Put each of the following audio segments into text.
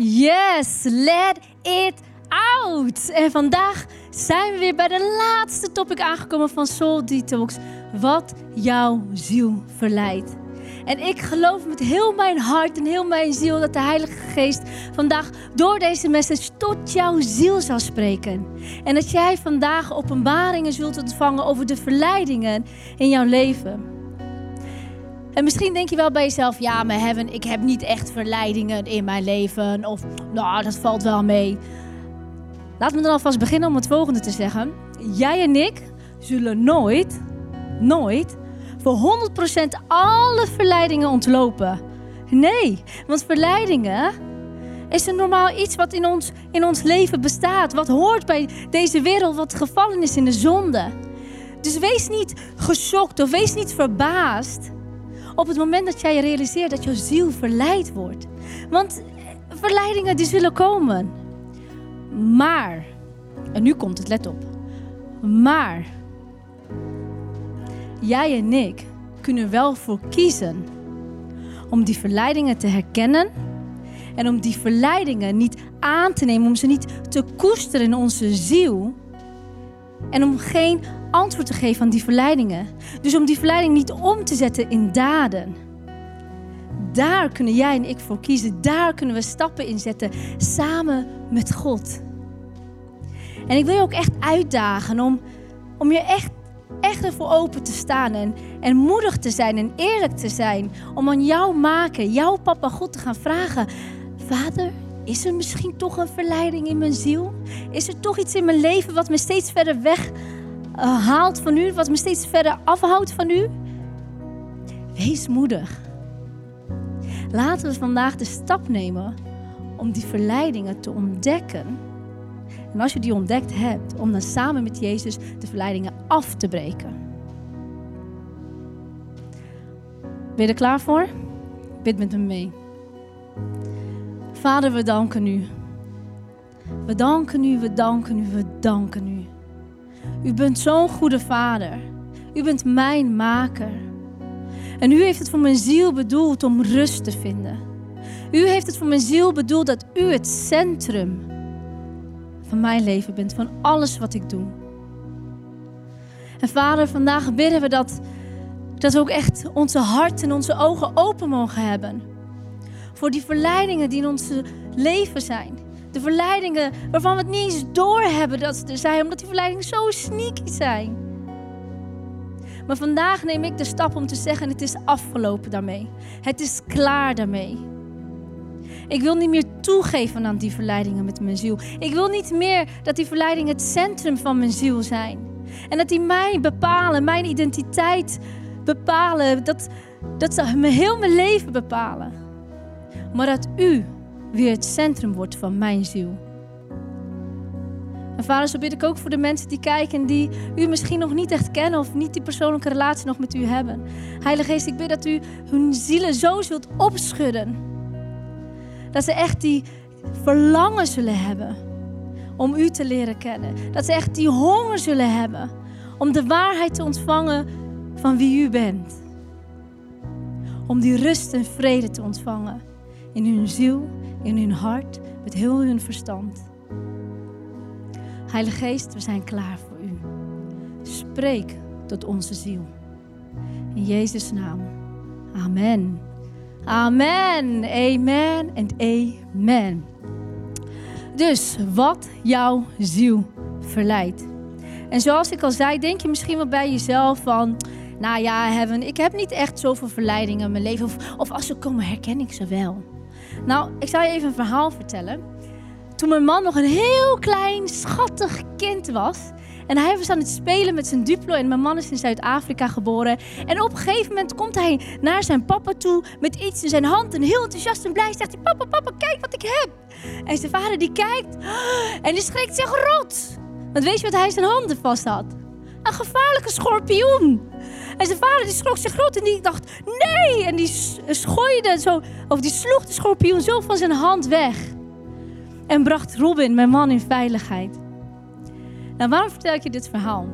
Yes, let it out. En vandaag zijn we weer bij de laatste topic aangekomen van Soul Detox. Wat jouw ziel verleidt. En ik geloof met heel mijn hart en heel mijn ziel dat de Heilige Geest vandaag door deze message tot jouw ziel zal spreken. En dat jij vandaag openbaringen zult ontvangen over de verleidingen in jouw leven. En misschien denk je wel bij jezelf, ja, maar Heaven, ik heb niet echt verleidingen in mijn leven. Of, nou, dat valt wel mee. Laat me dan alvast beginnen om het volgende te zeggen. Jij en ik zullen nooit, nooit, voor 100% alle verleidingen ontlopen. Nee, want verleidingen is een normaal iets wat in ons, in ons leven bestaat. Wat hoort bij deze wereld, wat gevallen is in de zonde. Dus wees niet geschokt of wees niet verbaasd op het moment dat jij realiseert dat jouw ziel verleid wordt. Want verleidingen die zullen komen. Maar, en nu komt het, let op. Maar, jij en ik kunnen wel voor kiezen om die verleidingen te herkennen en om die verleidingen niet aan te nemen, om ze niet te koesteren in onze ziel en om geen antwoord te geven aan die verleidingen. Dus om die verleiding niet om te zetten in daden. Daar kunnen jij en ik voor kiezen. Daar kunnen we stappen in zetten samen met God. En ik wil je ook echt uitdagen om, om je echt, echt ervoor open te staan en, en moedig te zijn en eerlijk te zijn. Om aan jouw maken, jouw papa God te gaan vragen. Vader, is er misschien toch een verleiding in mijn ziel? Is er toch iets in mijn leven wat me steeds verder weg uh, haalt van u, wat me steeds verder afhoudt van u? Wees moedig. Laten we vandaag de stap nemen om die verleidingen te ontdekken. En als je die ontdekt hebt, om dan samen met Jezus de verleidingen af te breken. Ben je er klaar voor? Bid met me mee. Vader, we danken u. We danken u, we danken u, we danken u. U bent zo'n goede vader. U bent mijn maker. En u heeft het voor mijn ziel bedoeld om rust te vinden. U heeft het voor mijn ziel bedoeld dat u het centrum van mijn leven bent, van alles wat ik doe. En vader, vandaag bidden we dat, dat we ook echt onze hart en onze ogen open mogen hebben. Voor die verleidingen die in ons leven zijn. De verleidingen waarvan we het niet eens doorhebben dat ze er zijn, omdat die verleidingen zo sneaky zijn. Maar vandaag neem ik de stap om te zeggen: het is afgelopen daarmee. Het is klaar daarmee. Ik wil niet meer toegeven aan die verleidingen met mijn ziel. Ik wil niet meer dat die verleidingen het centrum van mijn ziel zijn. En dat die mij bepalen, mijn identiteit bepalen. Dat, dat ze heel mijn leven bepalen. Maar dat u weer het centrum wordt van mijn ziel. En vader, zo bid ik ook voor de mensen die kijken die u misschien nog niet echt kennen of niet die persoonlijke relatie nog met u hebben. Heilige Geest, ik bid dat u hun zielen zo zult opschudden. Dat ze echt die verlangen zullen hebben om u te leren kennen. Dat ze echt die honger zullen hebben om de waarheid te ontvangen van wie u bent. Om die rust en vrede te ontvangen in hun ziel in hun hart, met heel hun verstand. Heilige Geest, we zijn klaar voor u. Spreek tot onze ziel. In Jezus' naam. Amen. Amen. Amen en amen. Dus wat jouw ziel verleidt. En zoals ik al zei, denk je misschien wel bij jezelf van... Nou ja, Heaven, ik heb niet echt zoveel verleidingen in mijn leven. Of, of als ze komen, herken ik ze wel. Nou, ik zal je even een verhaal vertellen. Toen mijn man nog een heel klein, schattig kind was. En hij was aan het spelen met zijn Duplo. En mijn man is in Zuid-Afrika geboren. En op een gegeven moment komt hij naar zijn papa toe met iets in zijn hand. En heel enthousiast en blij zegt hij: Papa, papa, kijk wat ik heb. En zijn vader die kijkt. En die schrikt zich rot. Want weet je wat hij zijn handen vast had? Een gevaarlijke schorpioen. En zijn vader die schrok zich groot en die dacht, nee! En die schooide zo, of die sloeg de schorpioen zo van zijn hand weg. En bracht Robin, mijn man, in veiligheid. Nou, waarom vertel ik je dit verhaal?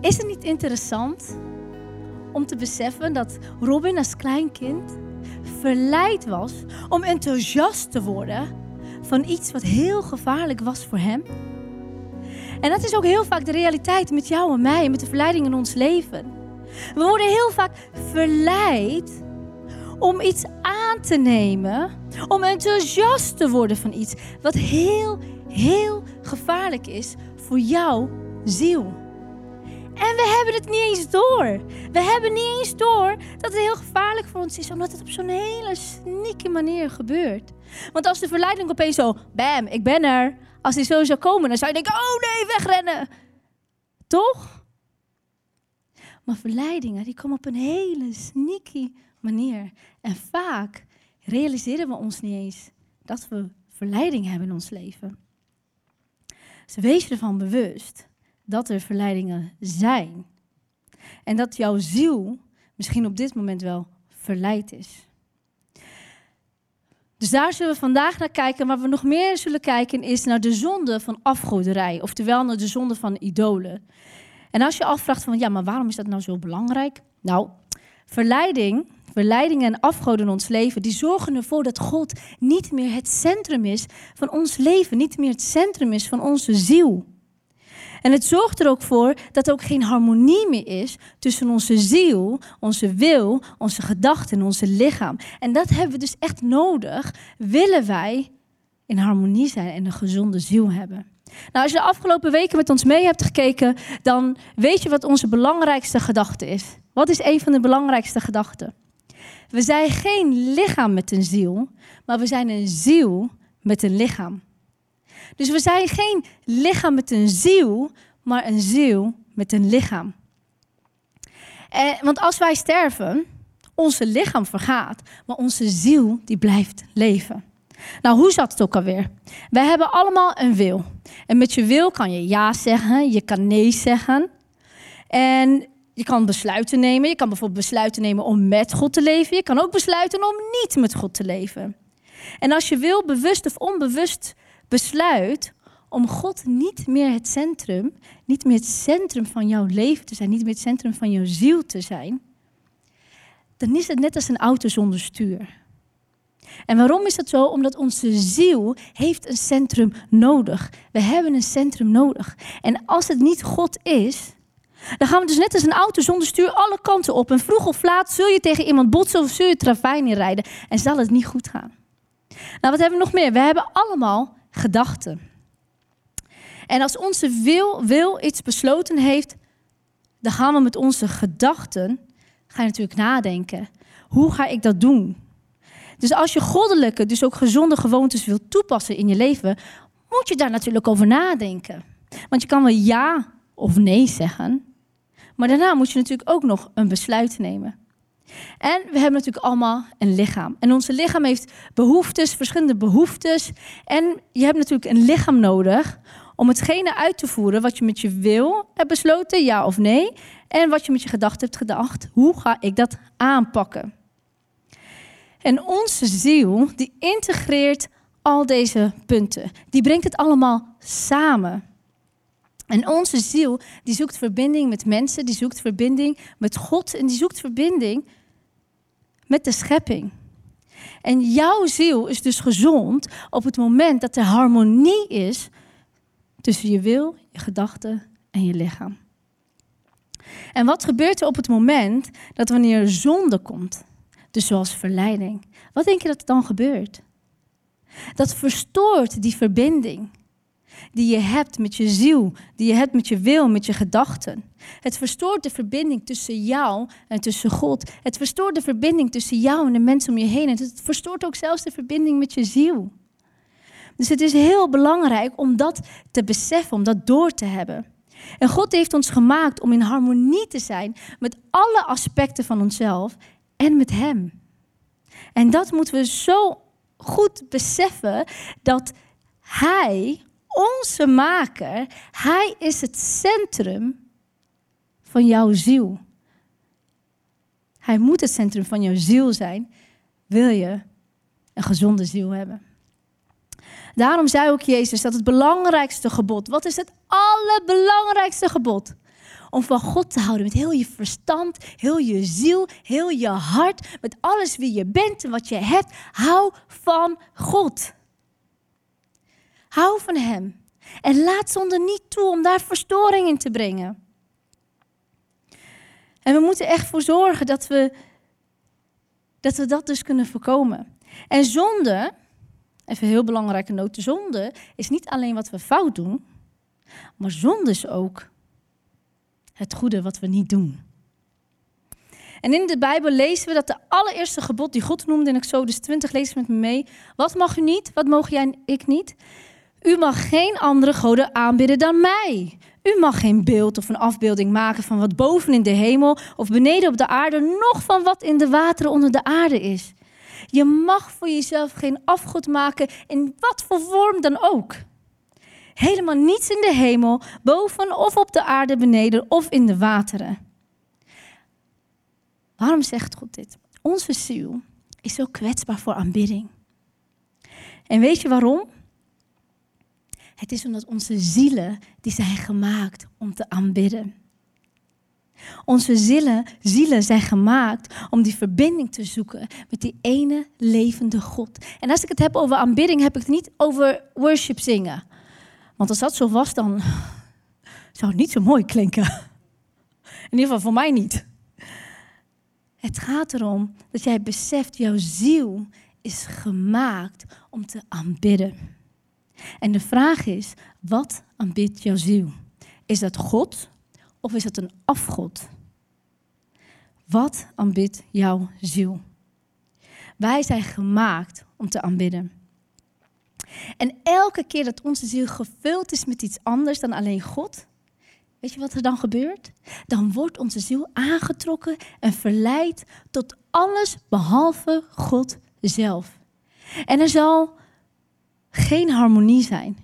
Is het niet interessant om te beseffen dat Robin als klein kind verleid was om enthousiast te worden van iets wat heel gevaarlijk was voor hem. En dat is ook heel vaak de realiteit met jou en mij en met de verleiding in ons leven. We worden heel vaak verleid om iets aan te nemen, om enthousiast te worden van iets wat heel, heel gevaarlijk is voor jouw ziel. En we hebben het niet eens door. We hebben niet eens door dat het heel gevaarlijk voor ons is, omdat het op zo'n hele sneaky manier gebeurt. Want als de verleiding opeens zo, bam, ik ben er. Als die zo zou komen, dan zou je denken, oh nee, wegrennen. Toch? Maar verleidingen, die komen op een hele sneaky manier. En vaak realiseren we ons niet eens dat we verleiding hebben in ons leven. Dus wees ervan bewust dat er verleidingen zijn. En dat jouw ziel misschien op dit moment wel verleid is. Dus daar zullen we vandaag naar kijken. Waar we nog meer zullen kijken is naar de zonde van afgoderij. Oftewel naar de zonde van idolen. En als je afvraagt van ja, maar waarom is dat nou zo belangrijk? Nou, verleiding, verleidingen en afgoden in ons leven, die zorgen ervoor dat God niet meer het centrum is van ons leven. Niet meer het centrum is van onze ziel. En het zorgt er ook voor dat er ook geen harmonie meer is tussen onze ziel, onze wil, onze gedachten en onze lichaam. En dat hebben we dus echt nodig, willen wij in harmonie zijn en een gezonde ziel hebben. Nou, als je de afgelopen weken met ons mee hebt gekeken, dan weet je wat onze belangrijkste gedachte is. Wat is een van de belangrijkste gedachten? We zijn geen lichaam met een ziel, maar we zijn een ziel met een lichaam. Dus we zijn geen lichaam met een ziel, maar een ziel met een lichaam. En, want als wij sterven, onze lichaam vergaat, maar onze ziel die blijft leven. Nou, hoe zat het ook alweer? Wij hebben allemaal een wil. En met je wil kan je ja zeggen, je kan nee zeggen. En je kan besluiten nemen. Je kan bijvoorbeeld besluiten nemen om met God te leven. Je kan ook besluiten om niet met God te leven. En als je wil, bewust of onbewust besluit om God niet meer het centrum, niet meer het centrum van jouw leven te zijn, niet meer het centrum van jouw ziel te zijn, dan is het net als een auto zonder stuur. En waarom is dat zo? Omdat onze ziel heeft een centrum nodig. We hebben een centrum nodig. En als het niet God is, dan gaan we dus net als een auto zonder stuur alle kanten op. En vroeg of laat zul je tegen iemand botsen of zul je travijn inrijden en zal het niet goed gaan. Nou, wat hebben we nog meer? We hebben allemaal gedachten. En als onze wil, wil iets besloten heeft, dan gaan we met onze gedachten, ga je natuurlijk nadenken. Hoe ga ik dat doen? Dus als je goddelijke, dus ook gezonde gewoontes wilt toepassen in je leven, moet je daar natuurlijk over nadenken. Want je kan wel ja of nee zeggen, maar daarna moet je natuurlijk ook nog een besluit nemen. En we hebben natuurlijk allemaal een lichaam. En ons lichaam heeft behoeftes, verschillende behoeftes. En je hebt natuurlijk een lichaam nodig om hetgene uit te voeren wat je met je wil hebt besloten, ja of nee. En wat je met je gedachten hebt gedacht, hoe ga ik dat aanpakken? En onze ziel, die integreert al deze punten. Die brengt het allemaal samen. En onze ziel, die zoekt verbinding met mensen, die zoekt verbinding met God en die zoekt verbinding met de schepping. En jouw ziel is dus gezond op het moment dat er harmonie is tussen je wil, je gedachten en je lichaam. En wat gebeurt er op het moment dat wanneer zonde komt, dus zoals verleiding, wat denk je dat er dan gebeurt? Dat verstoort die verbinding die je hebt met je ziel, die je hebt met je wil, met je gedachten. Het verstoort de verbinding tussen jou en tussen God. Het verstoort de verbinding tussen jou en de mensen om je heen. Het verstoort ook zelfs de verbinding met je ziel. Dus het is heel belangrijk om dat te beseffen, om dat door te hebben. En God heeft ons gemaakt om in harmonie te zijn met alle aspecten van onszelf en met Hem. En dat moeten we zo goed beseffen dat Hij onze maker, hij is het centrum van jouw ziel. Hij moet het centrum van jouw ziel zijn, wil je een gezonde ziel hebben. Daarom zei ook Jezus dat het belangrijkste gebod, wat is het allerbelangrijkste gebod? om van God te houden met heel je verstand, heel je ziel, heel je hart, met alles wie je bent en wat je hebt. Hou van God. Hou van Hem. En laat zonde niet toe om daar verstoring in te brengen. En we moeten echt voor zorgen dat we dat, we dat dus kunnen voorkomen. En zonde, even heel belangrijke noot, zonde is niet alleen wat we fout doen, maar zonde is ook het goede wat we niet doen. En in de Bijbel lezen we dat de allereerste gebod die God noemde in Exodus 20, lees met me mee. Wat mag u niet? Wat mogen jij en ik niet? U mag geen andere goden aanbidden dan mij. U mag geen beeld of een afbeelding maken van wat boven in de hemel of beneden op de aarde, nog van wat in de wateren onder de aarde is. Je mag voor jezelf geen afgod maken in wat voor vorm dan ook. Helemaal niets in de hemel, boven of op de aarde beneden of in de wateren. Waarom zegt God dit? Onze ziel is zo kwetsbaar voor aanbidding. En weet je waarom? Het is omdat onze zielen, die zijn gemaakt om te aanbidden. Onze zielen, zielen zijn gemaakt om die verbinding te zoeken met die ene levende God. En als ik het heb over aanbidding, heb ik het niet over worship zingen. Want als dat zo was, dan zou het niet zo mooi klinken. In ieder geval voor mij niet. Het gaat erom dat jij beseft, jouw ziel is gemaakt om te aanbidden. En de vraag is, wat aanbidt jouw ziel? Is dat God of is het een afgod? Wat aanbidt jouw ziel? Wij zijn gemaakt om te aanbidden. En elke keer dat onze ziel gevuld is met iets anders dan alleen God, weet je wat er dan gebeurt? Dan wordt onze ziel aangetrokken en verleid tot alles behalve God zelf. En er zal geen harmonie zijn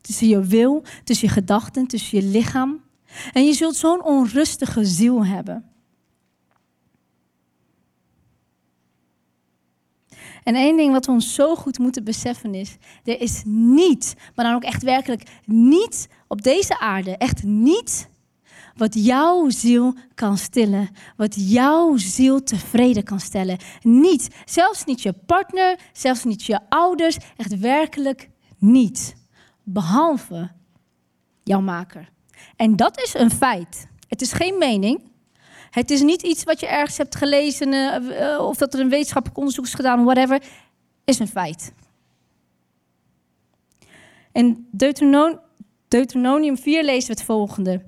tussen je wil, tussen je gedachten, tussen je lichaam. En je zult zo'n onrustige ziel hebben. En één ding wat we ons zo goed moeten beseffen is: er is niets, maar dan ook echt werkelijk niets op deze aarde, echt niets, wat jouw ziel kan stillen, wat jouw ziel tevreden kan stellen. Niet, zelfs niet je partner, zelfs niet je ouders, echt werkelijk niet. Behalve jouw maker. En dat is een feit. Het is geen mening. Het is niet iets wat je ergens hebt gelezen uh, uh, of dat er een wetenschappelijk onderzoek is gedaan, whatever. Is een feit. In Deuteronomium 4 lezen we het volgende.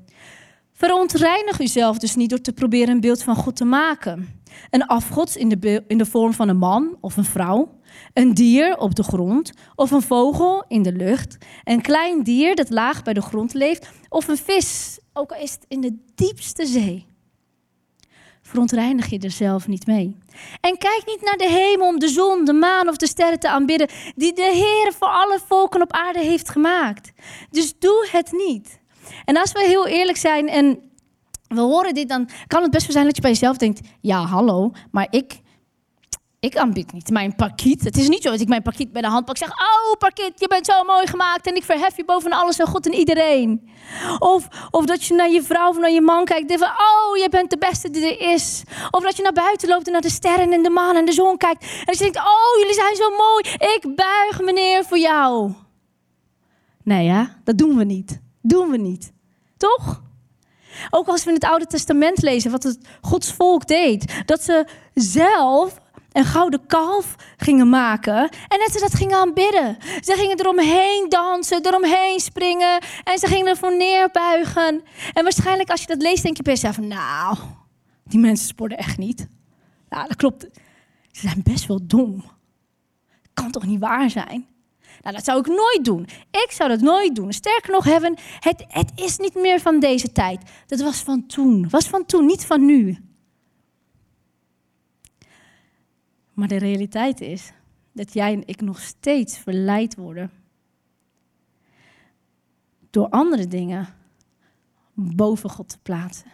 Verontreinig uzelf dus niet door te proberen een beeld van God te maken. Een afgod in de, in de vorm van een man of een vrouw. Een dier op de grond of een vogel in de lucht. Een klein dier dat laag bij de grond leeft. Of een vis, ook al is het in de diepste zee. Verontreinig je er zelf niet mee. En kijk niet naar de hemel om de zon, de maan of de sterren te aanbidden, die de Heer voor alle volken op aarde heeft gemaakt. Dus doe het niet. En als we heel eerlijk zijn en we horen dit, dan kan het best wel zijn dat je bij jezelf denkt: ja, hallo, maar ik, ik aanbied niet mijn pakiet. Het is niet zo dat ik mijn pakiet bij de hand pak en zeg: Oh, pakiet, je bent zo mooi gemaakt en ik verhef je boven alles en God en iedereen. Of, of dat je naar je vrouw of naar je man kijkt en van: Oh, je bent de beste die er is. Of dat je naar buiten loopt en naar de sterren en de maan en de zon kijkt. En je denkt: Oh, jullie zijn zo mooi. Ik buig meneer voor jou. Nee, ja, dat doen we niet. Doen we niet. Toch? Ook als we in het Oude Testament lezen wat het Gods volk deed. Dat ze zelf een gouden kalf gingen maken en dat ze dat gingen aanbidden. Ze gingen eromheen dansen, eromheen springen en ze gingen ervoor neerbuigen. En waarschijnlijk als je dat leest denk je bij jezelf, nou, die mensen sporten echt niet. Nou, dat klopt. Ze zijn best wel dom. Kan toch niet waar zijn? Nou, dat zou ik nooit doen. Ik zou dat nooit doen. Sterker nog, hebben, het, het is niet meer van deze tijd. Dat was van toen. Was van toen, niet van nu. Maar de realiteit is dat jij en ik nog steeds verleid worden door andere dingen boven God te plaatsen.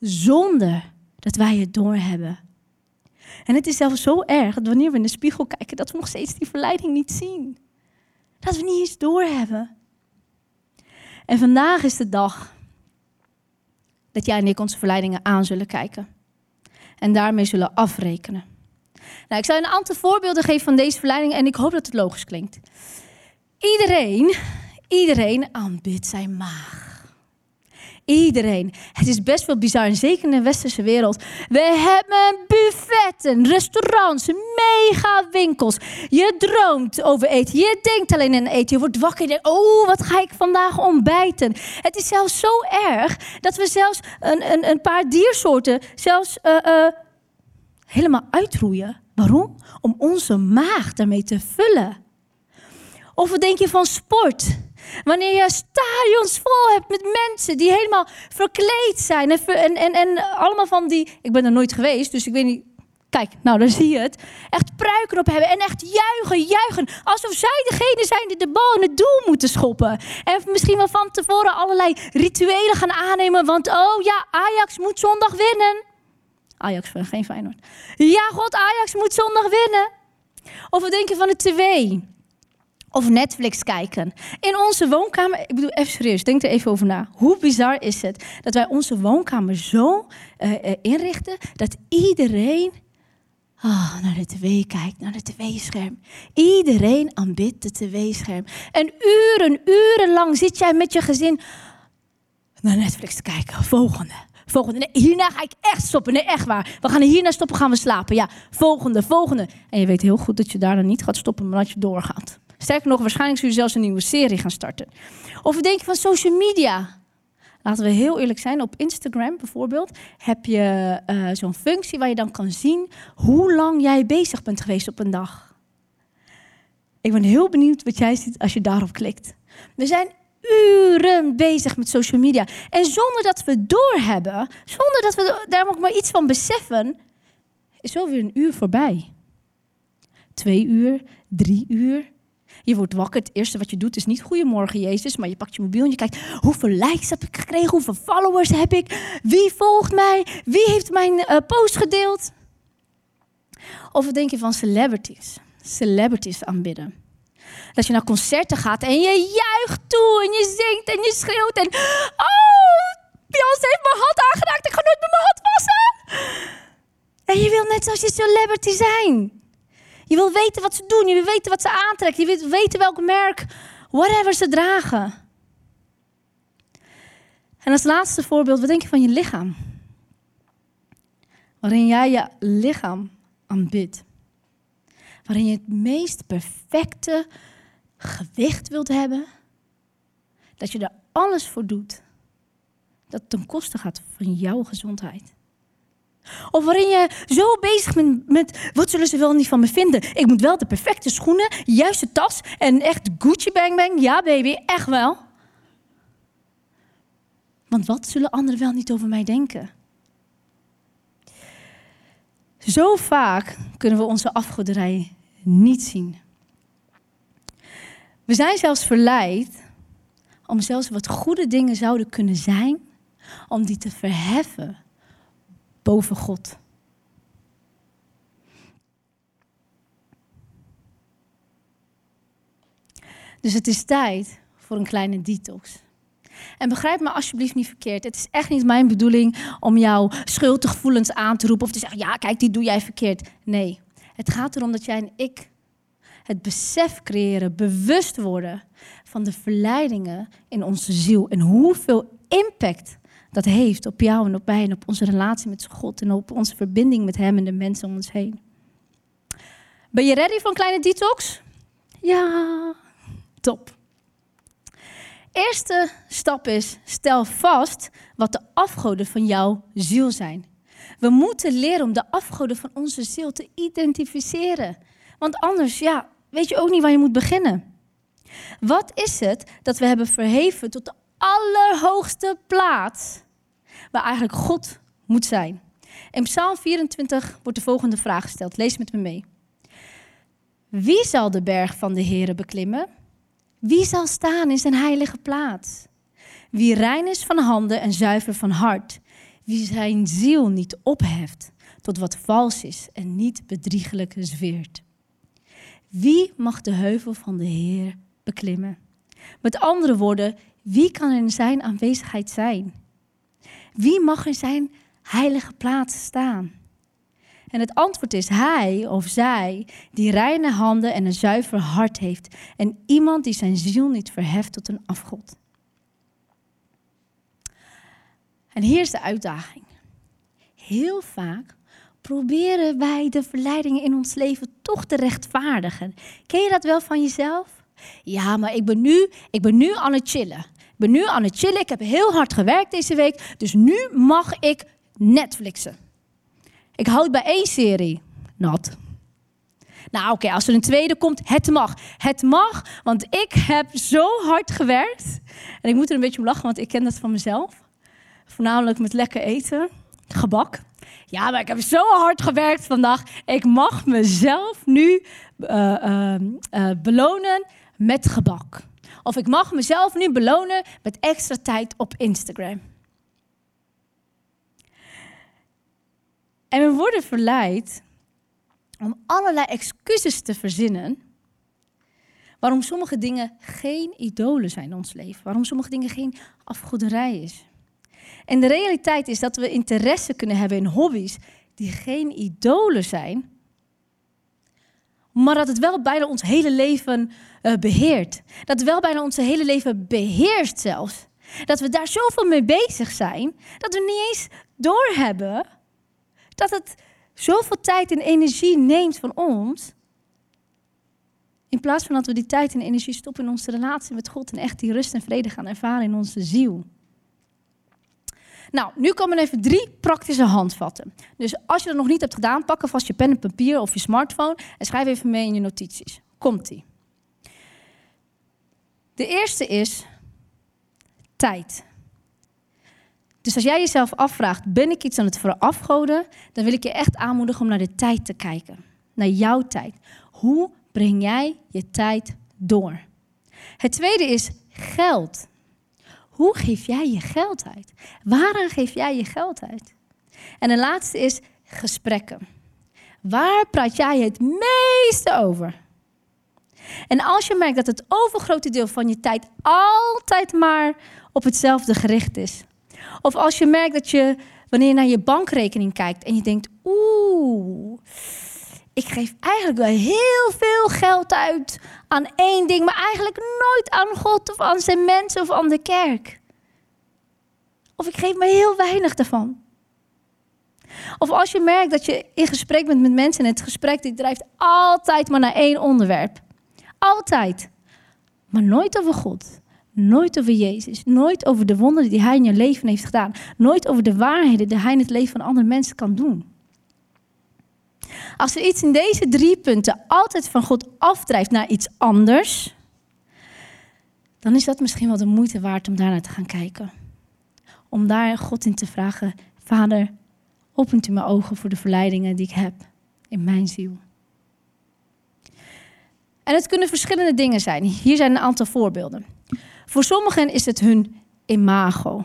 Zonder dat wij het doorhebben. En het is zelfs zo erg dat wanneer we in de spiegel kijken, dat we nog steeds die verleiding niet zien. Dat we niet eens doorhebben. En vandaag is de dag dat jij en ik onze verleidingen aan zullen kijken. En daarmee zullen afrekenen. Nou, ik zal een aantal voorbeelden geven van deze verleidingen en ik hoop dat het logisch klinkt. Iedereen, iedereen aanbidt zijn maag. Iedereen. Het is best wel bizar, en zeker in de westerse wereld. We hebben buffetten, restaurants, mega winkels. Je droomt over eten. Je denkt alleen aan eten. Je wordt wakker en denkt, oh, wat ga ik vandaag ontbijten? Het is zelfs zo erg dat we zelfs een, een, een paar diersoorten zelfs uh, uh, helemaal uitroeien. Waarom? Om onze maag daarmee te vullen. Of wat denk je van sport? Wanneer je stadions vol hebt met mensen die helemaal verkleed zijn. En, en, en, allemaal van die. Ik ben er nooit geweest, dus ik weet niet. Kijk, nou daar zie je het. Echt pruiken op hebben en echt juichen, juichen. Alsof zij degene zijn die de bal in het doel moeten schoppen. En misschien wel van tevoren allerlei rituelen gaan aannemen. Want oh ja, Ajax moet zondag winnen. Ajax, geen Feyenoord. Ja, god, Ajax moet zondag winnen. Of wat denk je van de tv? Of Netflix kijken. In onze woonkamer, ik bedoel even serieus, denk er even over na. Hoe bizar is het dat wij onze woonkamer zo uh, uh, inrichten dat iedereen oh, naar de tv kijkt, naar de tv-scherm. Iedereen aanbidt de tv-scherm. En uren, urenlang zit jij met je gezin naar Netflix te kijken. Volgende. Volgende. Nee, hierna ga ik echt stoppen. Nee, echt waar. We gaan hierna stoppen, gaan we slapen. Ja, volgende, volgende. En je weet heel goed dat je daar dan niet gaat stoppen, maar dat je doorgaat. Sterker nog, waarschijnlijk zul je zelfs een nieuwe serie gaan starten. Of we denken van social media. Laten we heel eerlijk zijn, op Instagram bijvoorbeeld heb je uh, zo'n functie waar je dan kan zien hoe lang jij bezig bent geweest op een dag. Ik ben heel benieuwd wat jij ziet als je daarop klikt. We zijn uren bezig met social media. En zonder dat we doorhebben, zonder dat we daar ook maar iets van beseffen, is zo weer een uur voorbij. Twee uur, drie uur, je wordt wakker. Het eerste wat je doet is niet Goedemorgen Jezus, maar je pakt je mobiel en je kijkt hoeveel likes heb ik gekregen, hoeveel followers heb ik, wie volgt mij, wie heeft mijn uh, post gedeeld. Of wat denk je van celebrities? Celebrities aanbidden. Dat je naar concerten gaat en je juicht toe en je zingt en je schreeuwt en oh, Beyoncé heeft mijn hand aangeraakt, ik ga nooit met mijn hand wassen. En je wil net zoals je celebrity zijn. Je wil weten wat ze doen. Je wil weten wat ze aantrekken. Je wil weten welk merk, whatever ze dragen. En als laatste voorbeeld, wat denk je van je lichaam? Waarin jij je lichaam aanbidt. Waarin je het meest perfecte gewicht wilt hebben. Dat je er alles voor doet. Dat ten koste gaat van jouw gezondheid. Of waarin je zo bezig bent met wat zullen ze wel niet van me vinden. Ik moet wel de perfecte schoenen, juiste tas en echt Gucci bang bang. Ja baby, echt wel. Want wat zullen anderen wel niet over mij denken? Zo vaak kunnen we onze afgoderij niet zien. We zijn zelfs verleid om zelfs wat goede dingen zouden kunnen zijn, om die te verheffen boven God. Dus het is tijd voor een kleine detox. En begrijp me alsjeblieft niet verkeerd. Het is echt niet mijn bedoeling om jouw schuldgevoelens aan te roepen of te zeggen: ja, kijk, die doe jij verkeerd. Nee, het gaat erom dat jij en ik het besef creëren, bewust worden van de verleidingen in onze ziel en hoeveel impact dat heeft op jou en op mij en op onze relatie met God en op onze verbinding met Hem en de mensen om ons heen. Ben je ready voor een kleine detox? Ja, top. Eerste stap is, stel vast wat de afgoden van jouw ziel zijn. We moeten leren om de afgoden van onze ziel te identificeren. Want anders, ja, weet je ook niet waar je moet beginnen. Wat is het dat we hebben verheven tot de allerhoogste plaats waar eigenlijk God moet zijn. In Psalm 24 wordt de volgende vraag gesteld. Lees met me mee. Wie zal de berg van de Heere beklimmen? Wie zal staan in zijn heilige plaats? Wie rein is van handen en zuiver van hart. Wie zijn ziel niet opheft tot wat vals is en niet bedriegelijk zweert. Wie mag de heuvel van de Heer beklimmen? Met andere woorden, wie kan in zijn aanwezigheid zijn? wie mag in zijn heilige plaats staan? En het antwoord is hij of zij die reine handen en een zuiver hart heeft. En iemand die zijn ziel niet verheft tot een afgod. En hier is de uitdaging. Heel vaak proberen wij de verleidingen in ons leven toch te rechtvaardigen. Ken je dat wel van jezelf? Ja, maar ik ben nu, ik ben nu aan het chillen. Ik ben nu aan het chillen. Ik heb heel hard gewerkt deze week. Dus nu mag ik Netflixen. Ik houd bij één serie. Nat. Nou, oké, als er een tweede komt, het mag. Het mag, want ik heb zo hard gewerkt. En ik moet er een beetje om lachen, want ik ken dat van mezelf. Voornamelijk met lekker eten, gebak. Ja, maar ik heb zo hard gewerkt vandaag. Ik mag mezelf nu uh, uh, belonen met gebak. Of ik mag mezelf nu belonen met extra tijd op Instagram. En we worden verleid om allerlei excuses te verzinnen waarom sommige dingen geen idolen zijn in ons leven, waarom sommige dingen geen afgoederij is. En de realiteit is dat we interesse kunnen hebben in hobby's die geen idolen zijn, maar dat het wel bijna ons hele leven uh, beheert. Dat het wel bijna ons hele leven beheerst zelfs. Dat we daar zoveel mee bezig zijn, dat we niet eens doorhebben dat het zoveel tijd en energie neemt van ons. In plaats van dat we die tijd en energie stoppen in onze relatie met God en echt die rust en vrede gaan ervaren in onze ziel. Nou, nu komen even drie praktische handvatten. Dus als je dat nog niet hebt gedaan, pak alvast je pen en papier of je smartphone en schrijf even mee in je notities. Komt-ie. De eerste is tijd. Dus als jij jezelf afvraagt, ben ik iets aan het verafgoden? Dan wil ik je echt aanmoedigen om naar de tijd te kijken. Naar jouw tijd. Hoe breng jij je tijd door? Het tweede is geld. Hoe geef jij je geld uit? Waaraan geef jij je geld uit? En de laatste is gesprekken. Waar praat jij het meeste over? En als je merkt dat het overgrote deel van je tijd altijd maar op hetzelfde gericht is, of als je merkt dat je, wanneer je naar je bankrekening kijkt en je denkt, oeh, ik geef eigenlijk wel heel veel geld uit aan één ding, maar eigenlijk nooit aan God of aan zijn mensen of aan de kerk. Of ik geef maar heel weinig daarvan. Of als je merkt dat je in gesprek bent met mensen en het gesprek die drijft altijd maar naar één onderwerp. Altijd. Maar nooit over God. Nooit over Jezus. Nooit over de wonderen die Hij in je leven heeft gedaan. Nooit over de waarheden die Hij in het leven van andere mensen kan doen. Als er iets in deze drie punten altijd van God afdrijft naar iets anders, dan is dat misschien wel de moeite waard om daarnaar te gaan kijken. Om daar God in te vragen: Vader, opent u mijn ogen voor de verleidingen die ik heb in mijn ziel. En het kunnen verschillende dingen zijn. Hier zijn een aantal voorbeelden. Voor sommigen is het hun imago.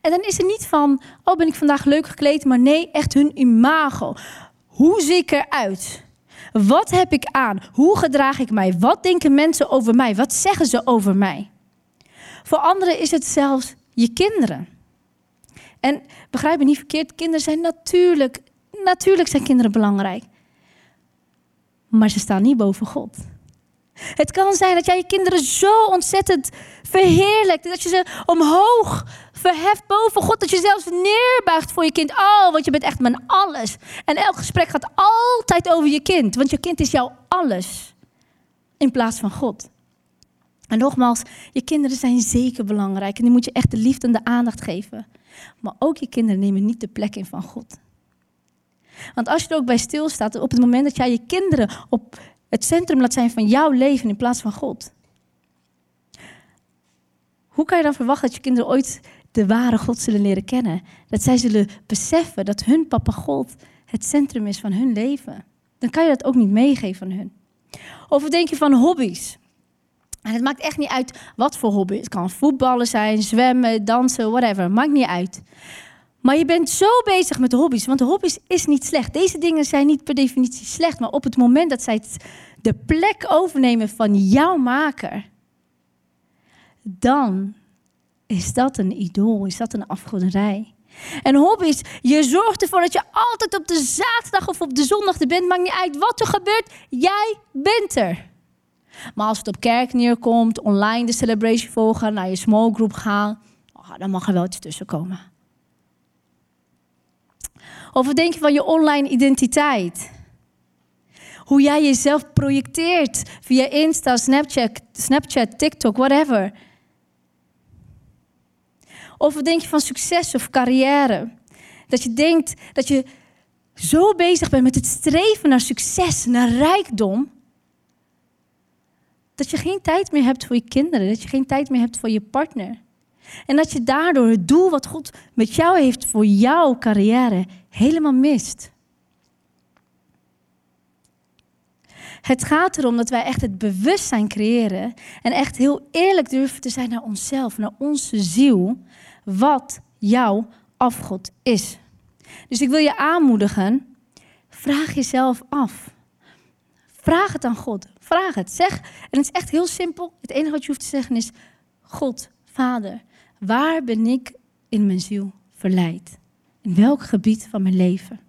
En dan is het niet van, oh ben ik vandaag leuk gekleed, maar nee, echt hun imago. Hoe zie ik eruit? Wat heb ik aan? Hoe gedraag ik mij? Wat denken mensen over mij? Wat zeggen ze over mij? Voor anderen is het zelfs je kinderen. En begrijp me niet verkeerd, kinderen zijn natuurlijk, natuurlijk zijn kinderen belangrijk. Maar ze staan niet boven God. Het kan zijn dat jij je kinderen zo ontzettend verheerlijkt. Dat je ze omhoog verheft boven God. Dat je zelfs neerbuigt voor je kind. Oh, want je bent echt mijn alles. En elk gesprek gaat altijd over je kind. Want je kind is jouw alles. In plaats van God. En nogmaals, je kinderen zijn zeker belangrijk. En die moet je echt de liefde en de aandacht geven. Maar ook je kinderen nemen niet de plek in van God. Want als je er ook bij stilstaat, op het moment dat jij je kinderen op het centrum laat zijn van jouw leven in plaats van God. Hoe kan je dan verwachten dat je kinderen ooit de ware God zullen leren kennen? Dat zij zullen beseffen dat hun papa God het centrum is van hun leven. Dan kan je dat ook niet meegeven aan hun. Of denk je van hobby's? En het maakt echt niet uit wat voor hobby. Het kan voetballen zijn, zwemmen, dansen, whatever. Maakt niet uit. Maar je bent zo bezig met hobby's, want hobby's is niet slecht. Deze dingen zijn niet per definitie slecht, maar op het moment dat zij de plek overnemen van jouw maker, dan is dat een idool? Is dat een afgoderij? En hobby's, je zorgt ervoor dat je altijd op de zaterdag of op de zondag er bent. Maakt niet uit wat er gebeurt, jij bent er. Maar als het op kerk neerkomt, online de celebration volgen, naar je small group gaan, oh, dan mag er wel iets tussen komen. Of wat denk je van je online identiteit? Hoe jij jezelf projecteert via Insta, Snapchat, Snapchat TikTok, whatever. Of wat denk je van succes of carrière? Dat je denkt dat je zo bezig bent met het streven naar succes, naar rijkdom, dat je geen tijd meer hebt voor je kinderen, dat je geen tijd meer hebt voor je partner. En dat je daardoor het doel wat God met jou heeft voor jouw carrière helemaal mist. Het gaat erom dat wij echt het bewustzijn creëren en echt heel eerlijk durven te zijn naar onszelf, naar onze ziel, wat jouw afgod is. Dus ik wil je aanmoedigen, vraag jezelf af. Vraag het aan God. Vraag het. Zeg, en het is echt heel simpel. Het enige wat je hoeft te zeggen is: God, Vader, waar ben ik in mijn ziel verleid? In welk gebied van mijn leven?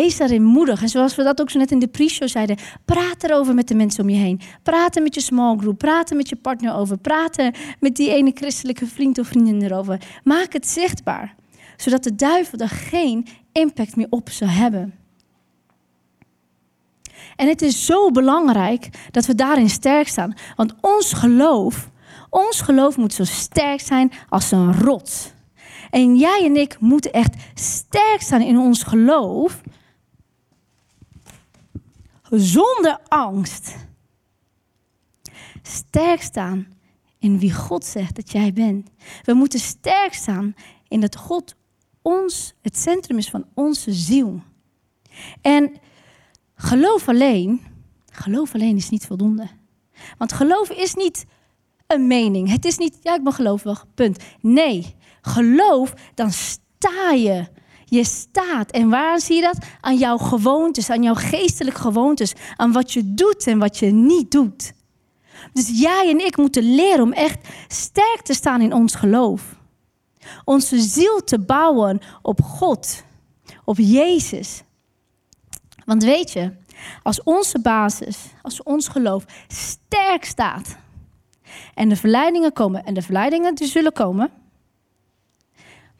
Wees daarin moedig. En zoals we dat ook zo net in de pre-show zeiden, praat erover met de mensen om je heen. Praten met je small group, praten met je partner over, praten met die ene christelijke vriend of vriendin erover. Maak het zichtbaar, zodat de duivel er geen impact meer op zal hebben. En het is zo belangrijk dat we daarin sterk staan. Want ons geloof, ons geloof moet zo sterk zijn als een rots. En jij en ik moeten echt sterk staan in ons geloof. Zonder angst. Sterk staan in wie God zegt dat jij bent. We moeten sterk staan in dat God ons het centrum is van onze ziel. En geloof alleen, geloof alleen is niet voldoende. Want geloof is niet een mening. Het is niet, ja, ik ben gelovig, punt. Nee, geloof, dan sta je. Je staat. En waar zie je dat? Aan jouw gewoontes, aan jouw geestelijke gewoontes. Aan wat je doet en wat je niet doet. Dus jij en ik moeten leren om echt sterk te staan in ons geloof. Onze ziel te bouwen op God, op Jezus. Want weet je, als onze basis, als ons geloof sterk staat en de verleidingen komen, en de verleidingen die zullen komen,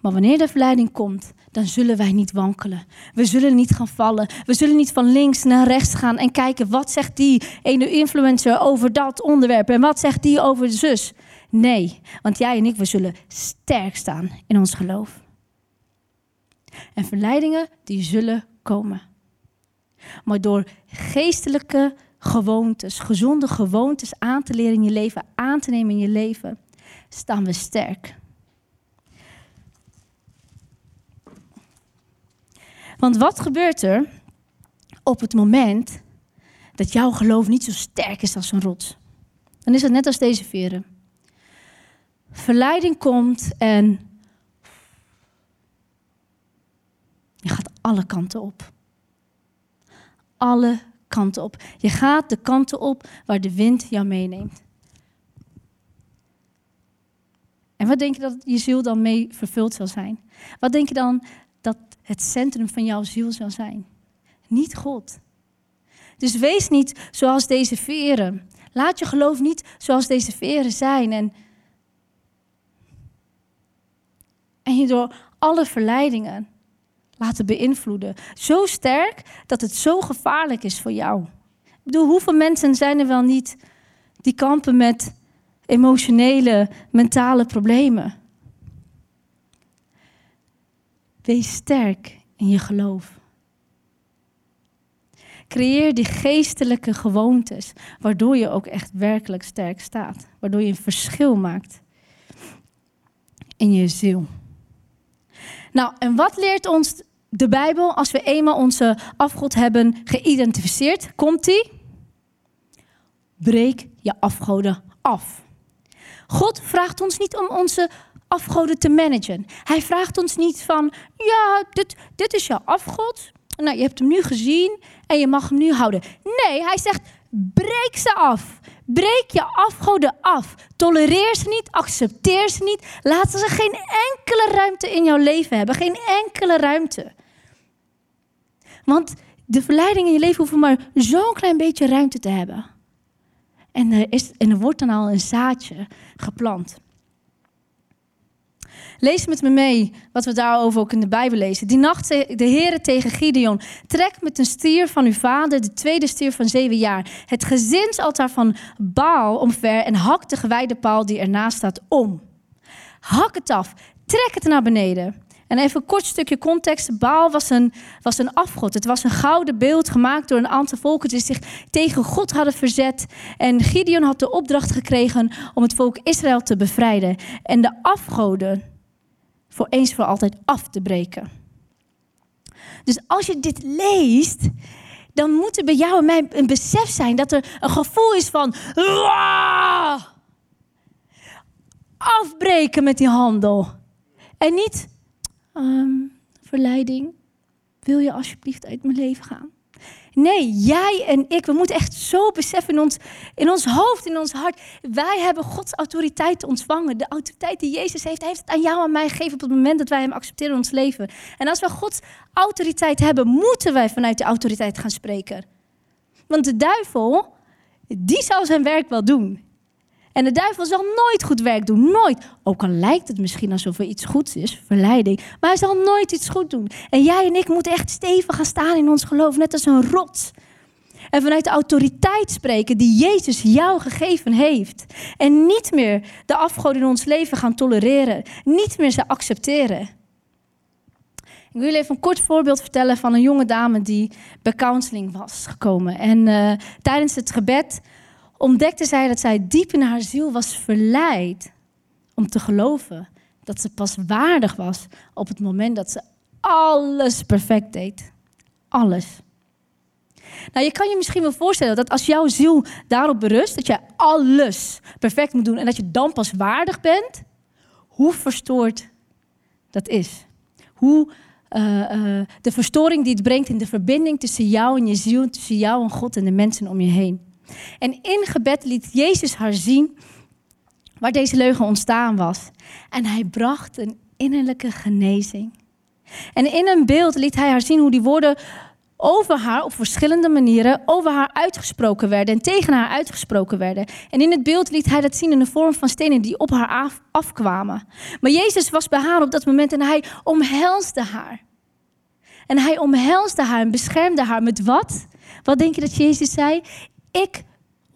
maar wanneer de verleiding komt, dan zullen wij niet wankelen. We zullen niet gaan vallen. We zullen niet van links naar rechts gaan en kijken wat zegt die ene influencer over dat onderwerp en wat zegt die over zus. Nee, want jij en ik, we zullen sterk staan in ons geloof. En verleidingen, die zullen komen. Maar door geestelijke gewoontes, gezonde gewoontes aan te leren in je leven, aan te nemen in je leven, staan we sterk. Want wat gebeurt er op het moment dat jouw geloof niet zo sterk is als een rots? Dan is het net als deze veren. Verleiding komt en je gaat alle kanten op. Alle kanten op. Je gaat de kanten op waar de wind jou meeneemt. En wat denk je dat je ziel dan mee vervuld zal zijn? Wat denk je dan dat het centrum van jouw ziel zal zijn. Niet God. Dus wees niet zoals deze veren. Laat je geloof niet zoals deze veren zijn. En, en je door alle verleidingen laten beïnvloeden. Zo sterk dat het zo gevaarlijk is voor jou. Ik bedoel, hoeveel mensen zijn er wel niet die kampen met emotionele, mentale problemen? Wees sterk in je geloof. Creëer die geestelijke gewoontes, waardoor je ook echt werkelijk sterk staat. Waardoor je een verschil maakt in je ziel. Nou, en wat leert ons de Bijbel als we eenmaal onze afgod hebben geïdentificeerd? Komt die? Breek je afgoden af. God vraagt ons niet om onze afgoden te managen. Hij vraagt ons niet van, ja, dit, dit is jouw afgod. Nou, je hebt hem nu gezien en je mag hem nu houden. Nee, hij zegt, breek ze af. Breek je afgoden af. Tolereer ze niet, accepteer ze niet. Laat ze geen enkele ruimte in jouw leven hebben. Geen enkele ruimte. Want de verleidingen in je leven hoeven maar zo'n klein beetje ruimte te hebben. En er, is, en er wordt dan al een zaadje geplant. Lees met me mee wat we daarover ook in de Bijbel lezen. Die nacht de Heere tegen Gideon: Trek met een stier van uw vader, de tweede stier van zeven jaar, het gezinsaltaar van Baal omver en hak de gewijde paal die ernaast staat om. Hak het af, trek het naar beneden. En even een kort stukje context. Baal was een, was een afgod. Het was een gouden beeld gemaakt door een aantal volken die zich tegen God hadden verzet. En Gideon had de opdracht gekregen om het volk Israël te bevrijden. En de afgoden voor eens voor altijd af te breken. Dus als je dit leest, dan moet er bij jou en mij een besef zijn dat er een gevoel is van afbreken met die handel. En niet um, verleiding. Wil je alsjeblieft uit mijn leven gaan? Nee, jij en ik, we moeten echt zo beseffen in ons, in ons hoofd, in ons hart. Wij hebben Gods autoriteit ontvangen. De autoriteit die Jezus heeft, hij heeft het aan jou en mij gegeven op het moment dat wij hem accepteren in ons leven. En als we Gods autoriteit hebben, moeten wij vanuit de autoriteit gaan spreken. Want de duivel, die zal zijn werk wel doen. En de duivel zal nooit goed werk doen. Nooit. Ook al lijkt het misschien alsof er iets goeds is, verleiding. Maar hij zal nooit iets goed doen. En jij en ik moeten echt stevig gaan staan in ons geloof, net als een rots. En vanuit de autoriteit spreken die Jezus jou gegeven heeft. En niet meer de afgoden in ons leven gaan tolereren. Niet meer ze accepteren. Ik wil jullie even een kort voorbeeld vertellen van een jonge dame die bij counseling was gekomen. En uh, tijdens het gebed ontdekte zij dat zij diep in haar ziel was verleid om te geloven dat ze pas waardig was op het moment dat ze alles perfect deed. Alles. Nou, je kan je misschien wel voorstellen dat als jouw ziel daarop berust, dat je alles perfect moet doen en dat je dan pas waardig bent, hoe verstoord dat is. Hoe uh, uh, de verstoring die het brengt in de verbinding tussen jou en je ziel, tussen jou en God en de mensen om je heen. En in gebed liet Jezus haar zien waar deze leugen ontstaan was. En hij bracht een innerlijke genezing. En in een beeld liet hij haar zien hoe die woorden over haar op verschillende manieren over haar uitgesproken werden en tegen haar uitgesproken werden. En in het beeld liet hij dat zien in de vorm van stenen die op haar af, afkwamen. Maar Jezus was bij haar op dat moment en hij omhelsde haar. En hij omhelsde haar en beschermde haar met wat? Wat denk je dat Jezus zei? Ik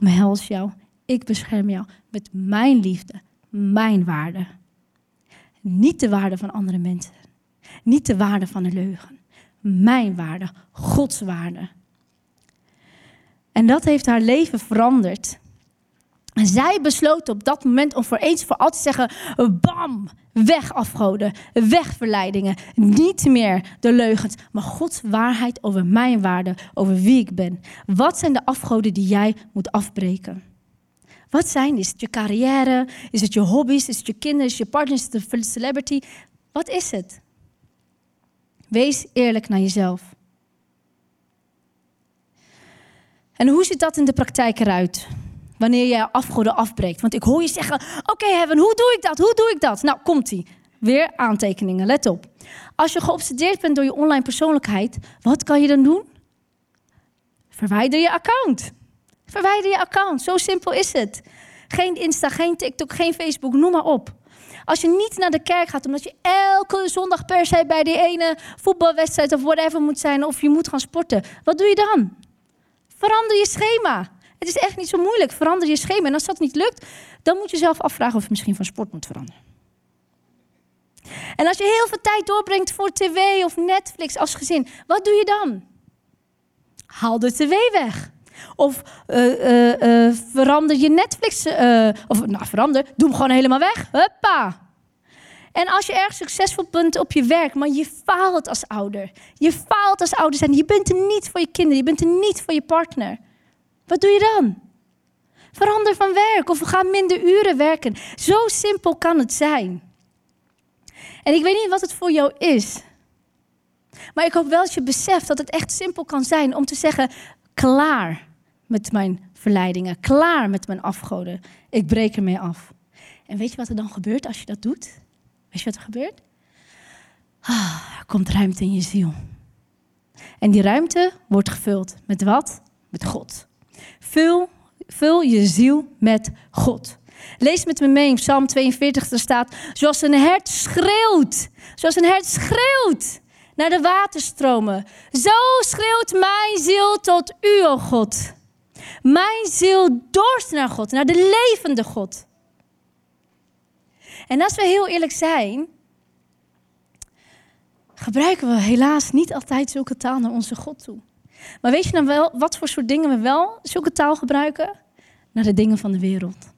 omhels jou, ik bescherm jou met mijn liefde, mijn waarde. Niet de waarde van andere mensen, niet de waarde van de leugen. Mijn waarde, Gods waarde. En dat heeft haar leven veranderd. Zij besloot op dat moment om voor eens voor altijd te zeggen: bam, weg afgoden, weg verleidingen. Niet meer de leugens, maar Gods waarheid over mijn waarde, over wie ik ben. Wat zijn de afgoden die jij moet afbreken? Wat zijn? Is het je carrière? Is het je hobby's? Is het je kinderen? Is het je partner? Is het een celebrity? Wat is het? Wees eerlijk naar jezelf. En hoe ziet dat in de praktijk eruit? Wanneer jij afgoden afbreekt. Want ik hoor je zeggen: Oké, Heaven, hoe doe ik dat? Hoe doe ik dat? Nou, komt-ie. Weer aantekeningen, let op. Als je geobsedeerd bent door je online persoonlijkheid, wat kan je dan doen? Verwijder je account. Verwijder je account. Zo simpel is het. Geen Insta, geen TikTok, geen Facebook, noem maar op. Als je niet naar de kerk gaat omdat je elke zondag per se bij die ene voetbalwedstrijd of whatever moet zijn, of je moet gaan sporten, wat doe je dan? Verander je schema. Het is echt niet zo moeilijk. Verander je schema. En als dat niet lukt, dan moet je zelf afvragen of je misschien van sport moet veranderen. En als je heel veel tijd doorbrengt voor tv of Netflix als gezin, wat doe je dan? Haal de tv weg. Of uh, uh, uh, verander je Netflix. of nou, verander. Doe hem gewoon helemaal weg. Huppa. En als je erg succesvol bent op je werk, maar je faalt als ouder. Je faalt als ouder zijn. Je bent er niet voor je kinderen. Je bent er niet voor je partner. Wat doe je dan? Verander van werk of ga minder uren werken. Zo simpel kan het zijn. En ik weet niet wat het voor jou is. Maar ik hoop wel dat je beseft dat het echt simpel kan zijn om te zeggen: klaar met mijn verleidingen. Klaar met mijn afgoden. Ik breek ermee af. En weet je wat er dan gebeurt als je dat doet? Weet je wat er gebeurt? Ah, er komt ruimte in je ziel. En die ruimte wordt gevuld met wat? Met God. Vul, vul je ziel met God. Lees met me mee in Psalm 42, er staat, zoals een hert schreeuwt, zoals een hert schreeuwt naar de waterstromen. Zo schreeuwt mijn ziel tot u, o God. Mijn ziel dorst naar God, naar de levende God. En als we heel eerlijk zijn, gebruiken we helaas niet altijd zulke taal naar onze God toe. Maar weet je dan wel wat voor soort dingen we wel zulke taal gebruiken? Naar de dingen van de wereld.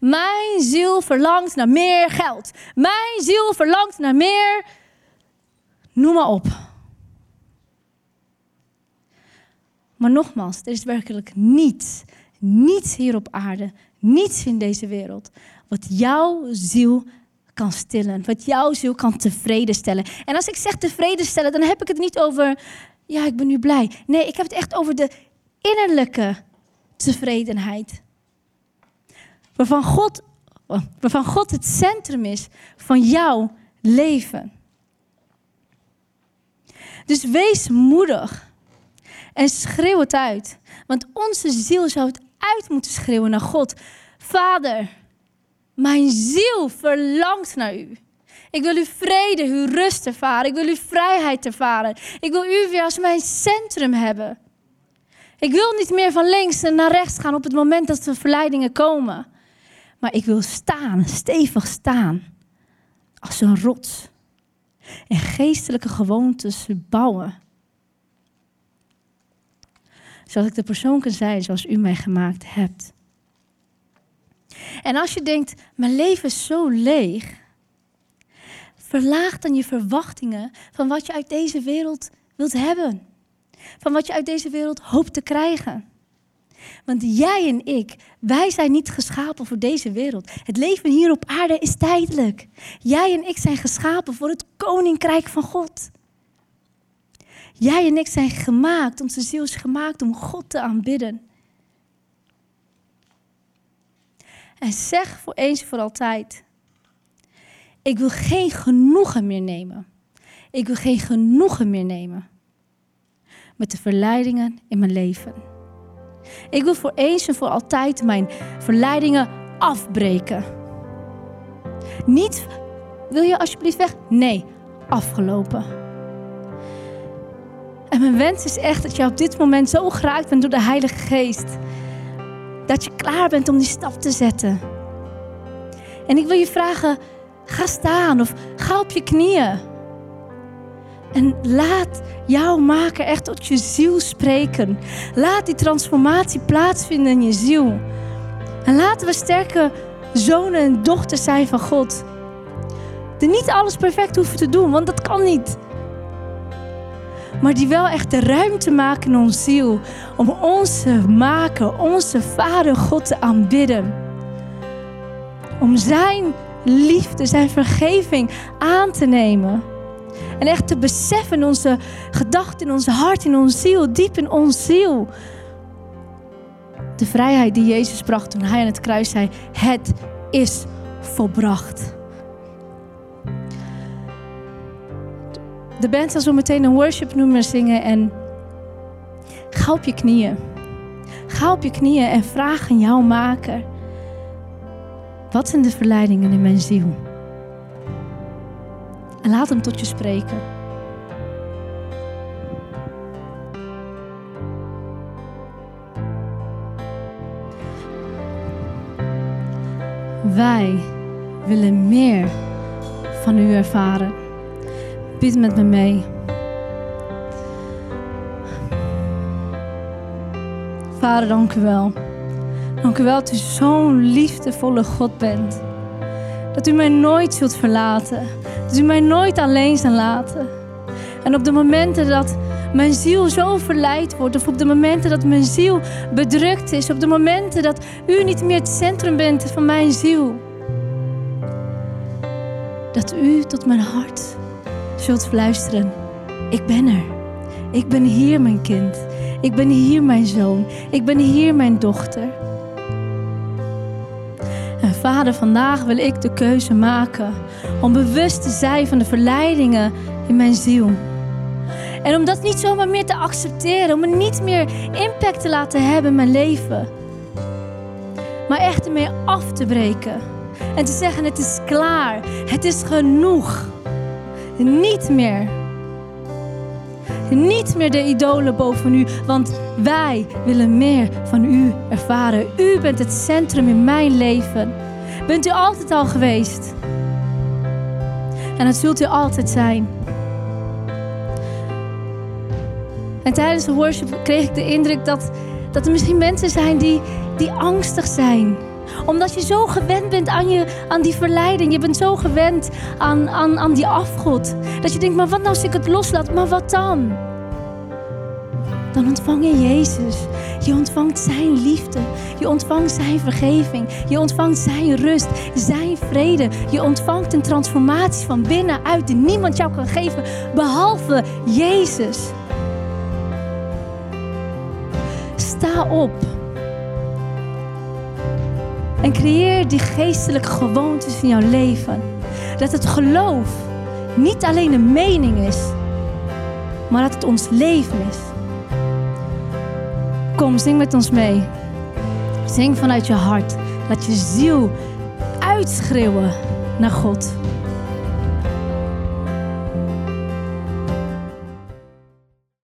Mijn ziel verlangt naar meer geld. Mijn ziel verlangt naar meer. Noem maar op. Maar nogmaals, er is werkelijk niets, niets hier op aarde, niets in deze wereld, wat jouw ziel kan stillen, wat jouw ziel kan tevreden stellen. En als ik zeg tevreden stellen, dan heb ik het niet over, ja, ik ben nu blij. Nee, ik heb het echt over de innerlijke tevredenheid. Waarvan God, waarvan God het centrum is van jouw leven. Dus wees moedig en schreeuw het uit. Want onze ziel zou het uit moeten schreeuwen naar God. Vader, mijn ziel verlangt naar u. Ik wil uw vrede, uw rust ervaren. Ik wil uw vrijheid ervaren. Ik wil u weer als mijn centrum hebben. Ik wil niet meer van links naar rechts gaan op het moment dat er verleidingen komen. Maar ik wil staan, stevig staan. Als een rots. En geestelijke gewoontes bouwen. Zodat ik de persoon kan zijn zoals u mij gemaakt hebt. En als je denkt, mijn leven is zo leeg. Verlaag dan je verwachtingen van wat je uit deze wereld wilt hebben. Van wat je uit deze wereld hoopt te krijgen. Want jij en ik, wij zijn niet geschapen voor deze wereld. Het leven hier op aarde is tijdelijk. Jij en ik zijn geschapen voor het koninkrijk van God. Jij en ik zijn gemaakt, onze ziel is gemaakt om God te aanbidden. En zeg voor eens en voor altijd: Ik wil geen genoegen meer nemen. Ik wil geen genoegen meer nemen met de verleidingen in mijn leven. Ik wil voor eens en voor altijd mijn verleidingen afbreken. Niet, wil je alsjeblieft weg? Nee, afgelopen. En mijn wens is echt dat je op dit moment zo geraakt bent door de Heilige Geest. Dat je klaar bent om die stap te zetten. En ik wil je vragen, ga staan of ga op je knieën. En laat jouw maker echt tot je ziel spreken. Laat die transformatie plaatsvinden in je ziel. En laten we sterke zonen en dochters zijn van God. Die niet alles perfect hoeven te doen, want dat kan niet. Maar die wel echt de ruimte maken in ons ziel. Om onze maker, onze Vader God te aanbidden. Om zijn liefde, zijn vergeving aan te nemen. En echt te beseffen in onze gedachten, in onze hart, in onze ziel, diep in onze ziel. De vrijheid die Jezus bracht toen hij aan het kruis zei: Het is volbracht. De band zal zo meteen een worship nummer zingen en ga op je knieën. Ga op je knieën en vraag aan jouw maker. Wat zijn de verleidingen in mijn ziel? En laat hem tot je spreken. Wij willen meer van u ervaren. Bid met me mee. Vader, dank u wel. Dank u wel dat u zo'n liefdevolle God bent. Dat u mij nooit zult verlaten. Dat u mij nooit alleen zal laten. En op de momenten dat mijn ziel zo verleid wordt, of op de momenten dat mijn ziel bedrukt is, op de momenten dat u niet meer het centrum bent van mijn ziel, dat u tot mijn hart zult fluisteren: Ik ben er. Ik ben hier, mijn kind. Ik ben hier mijn zoon. Ik ben hier mijn dochter. Vader, vandaag wil ik de keuze maken om bewust te zijn van de verleidingen in mijn ziel. En om dat niet zomaar meer te accepteren, om het niet meer impact te laten hebben in mijn leven. Maar echt ermee af te breken. En te zeggen, het is klaar, het is genoeg. Niet meer. Niet meer de idolen boven u, want wij willen meer van u ervaren. U bent het centrum in mijn leven. Bent u altijd al geweest. En dat zult u altijd zijn. En tijdens de worship kreeg ik de indruk dat, dat er misschien mensen zijn die, die angstig zijn. Omdat je zo gewend bent aan, je, aan die verleiding. Je bent zo gewend aan, aan, aan die afgod. Dat je denkt, maar wat nou als ik het loslaat? Maar wat dan? Dan ontvang je Jezus. Je ontvangt Zijn liefde. Je ontvangt Zijn vergeving. Je ontvangt Zijn rust, Zijn vrede. Je ontvangt een transformatie van binnenuit die niemand jou kan geven behalve Jezus. Sta op. En creëer die geestelijke gewoontes in jouw leven. Dat het geloof niet alleen een mening is, maar dat het ons leven is. Kom, zing met ons mee. Zing vanuit je hart. Laat je ziel uitschreeuwen naar God.